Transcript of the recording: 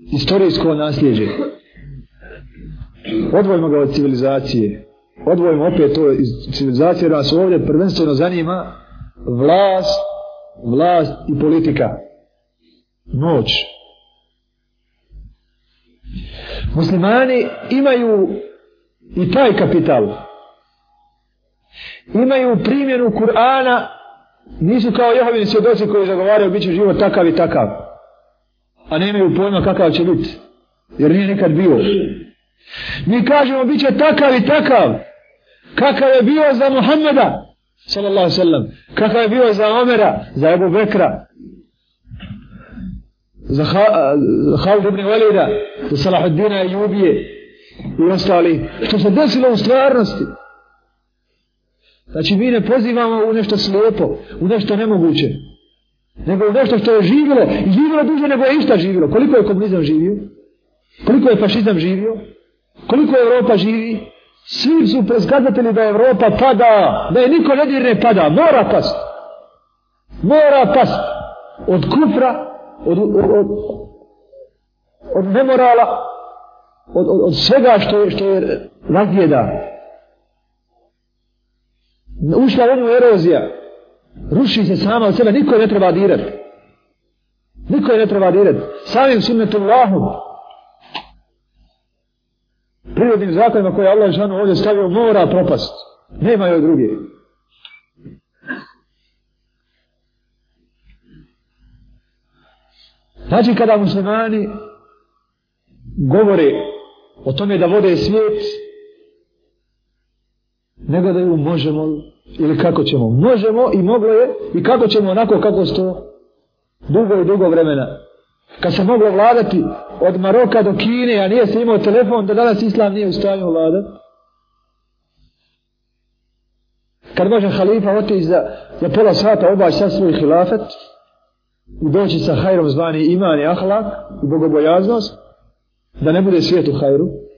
istorijsko nasljeđe. Odvojimo ga od civilizacije. Odvojimo opet to iz civilizacije, jer nas ovdje prvenstveno zanima vlast, vlast i politika. Noć. Muslimani imaju i taj kapital. Imaju primjenu Kur'ana, nisu kao jehovini svjedoci koji zagovaraju bit će život takav i takav a nemaju pojma kakav će biti, jer nije nikad bio. Mi kažemo, bit će takav i takav, kakav je bio za Muhammeda, sallallahu sallam, kakav je bio za Omera, za Ebu Bekra, za Halid ibn Walida, za Salahuddina i Jubije i ostali, što se desilo u stvarnosti. Znači, mi ne pozivamo u nešto slijepo, u nešto nemoguće nego nešto što je živilo, živilo duže nego je išta živilo. Koliko je komunizam živio? Koliko je fašizam živio? Koliko je Evropa živi? Svi su prezgadatelji da Evropa pada, da je niko ne dirne pada, mora past. Mora past. Od kufra, od, od, od, od nemorala, od, od, od svega što je, što je razvijeda. Ušla u eroziju. erozija. Ruši se sama od sebe, niko je ne treba dirati. Niko je ne treba dirati. Samim sunnetom Allahom. Prirodnim zakonima koje Allah žanu ovdje stavio mora propast. Nema joj druge. Znači kada muslimani govore o tome da vode svijet, ne gledaju možemo ili kako ćemo. Možemo i moglo je i kako ćemo onako kako sto dugo i dugo vremena. Kad se moglo vladati od Maroka do Kine, a nije se imao telefon, da danas Islam nije u stanju vlada. Kad može halifa otići za, za pola sata obaći sad svoj hilafet i doći sa hajrom zvani iman i ahlak i bogobojaznost, da ne bude svijet u hajru,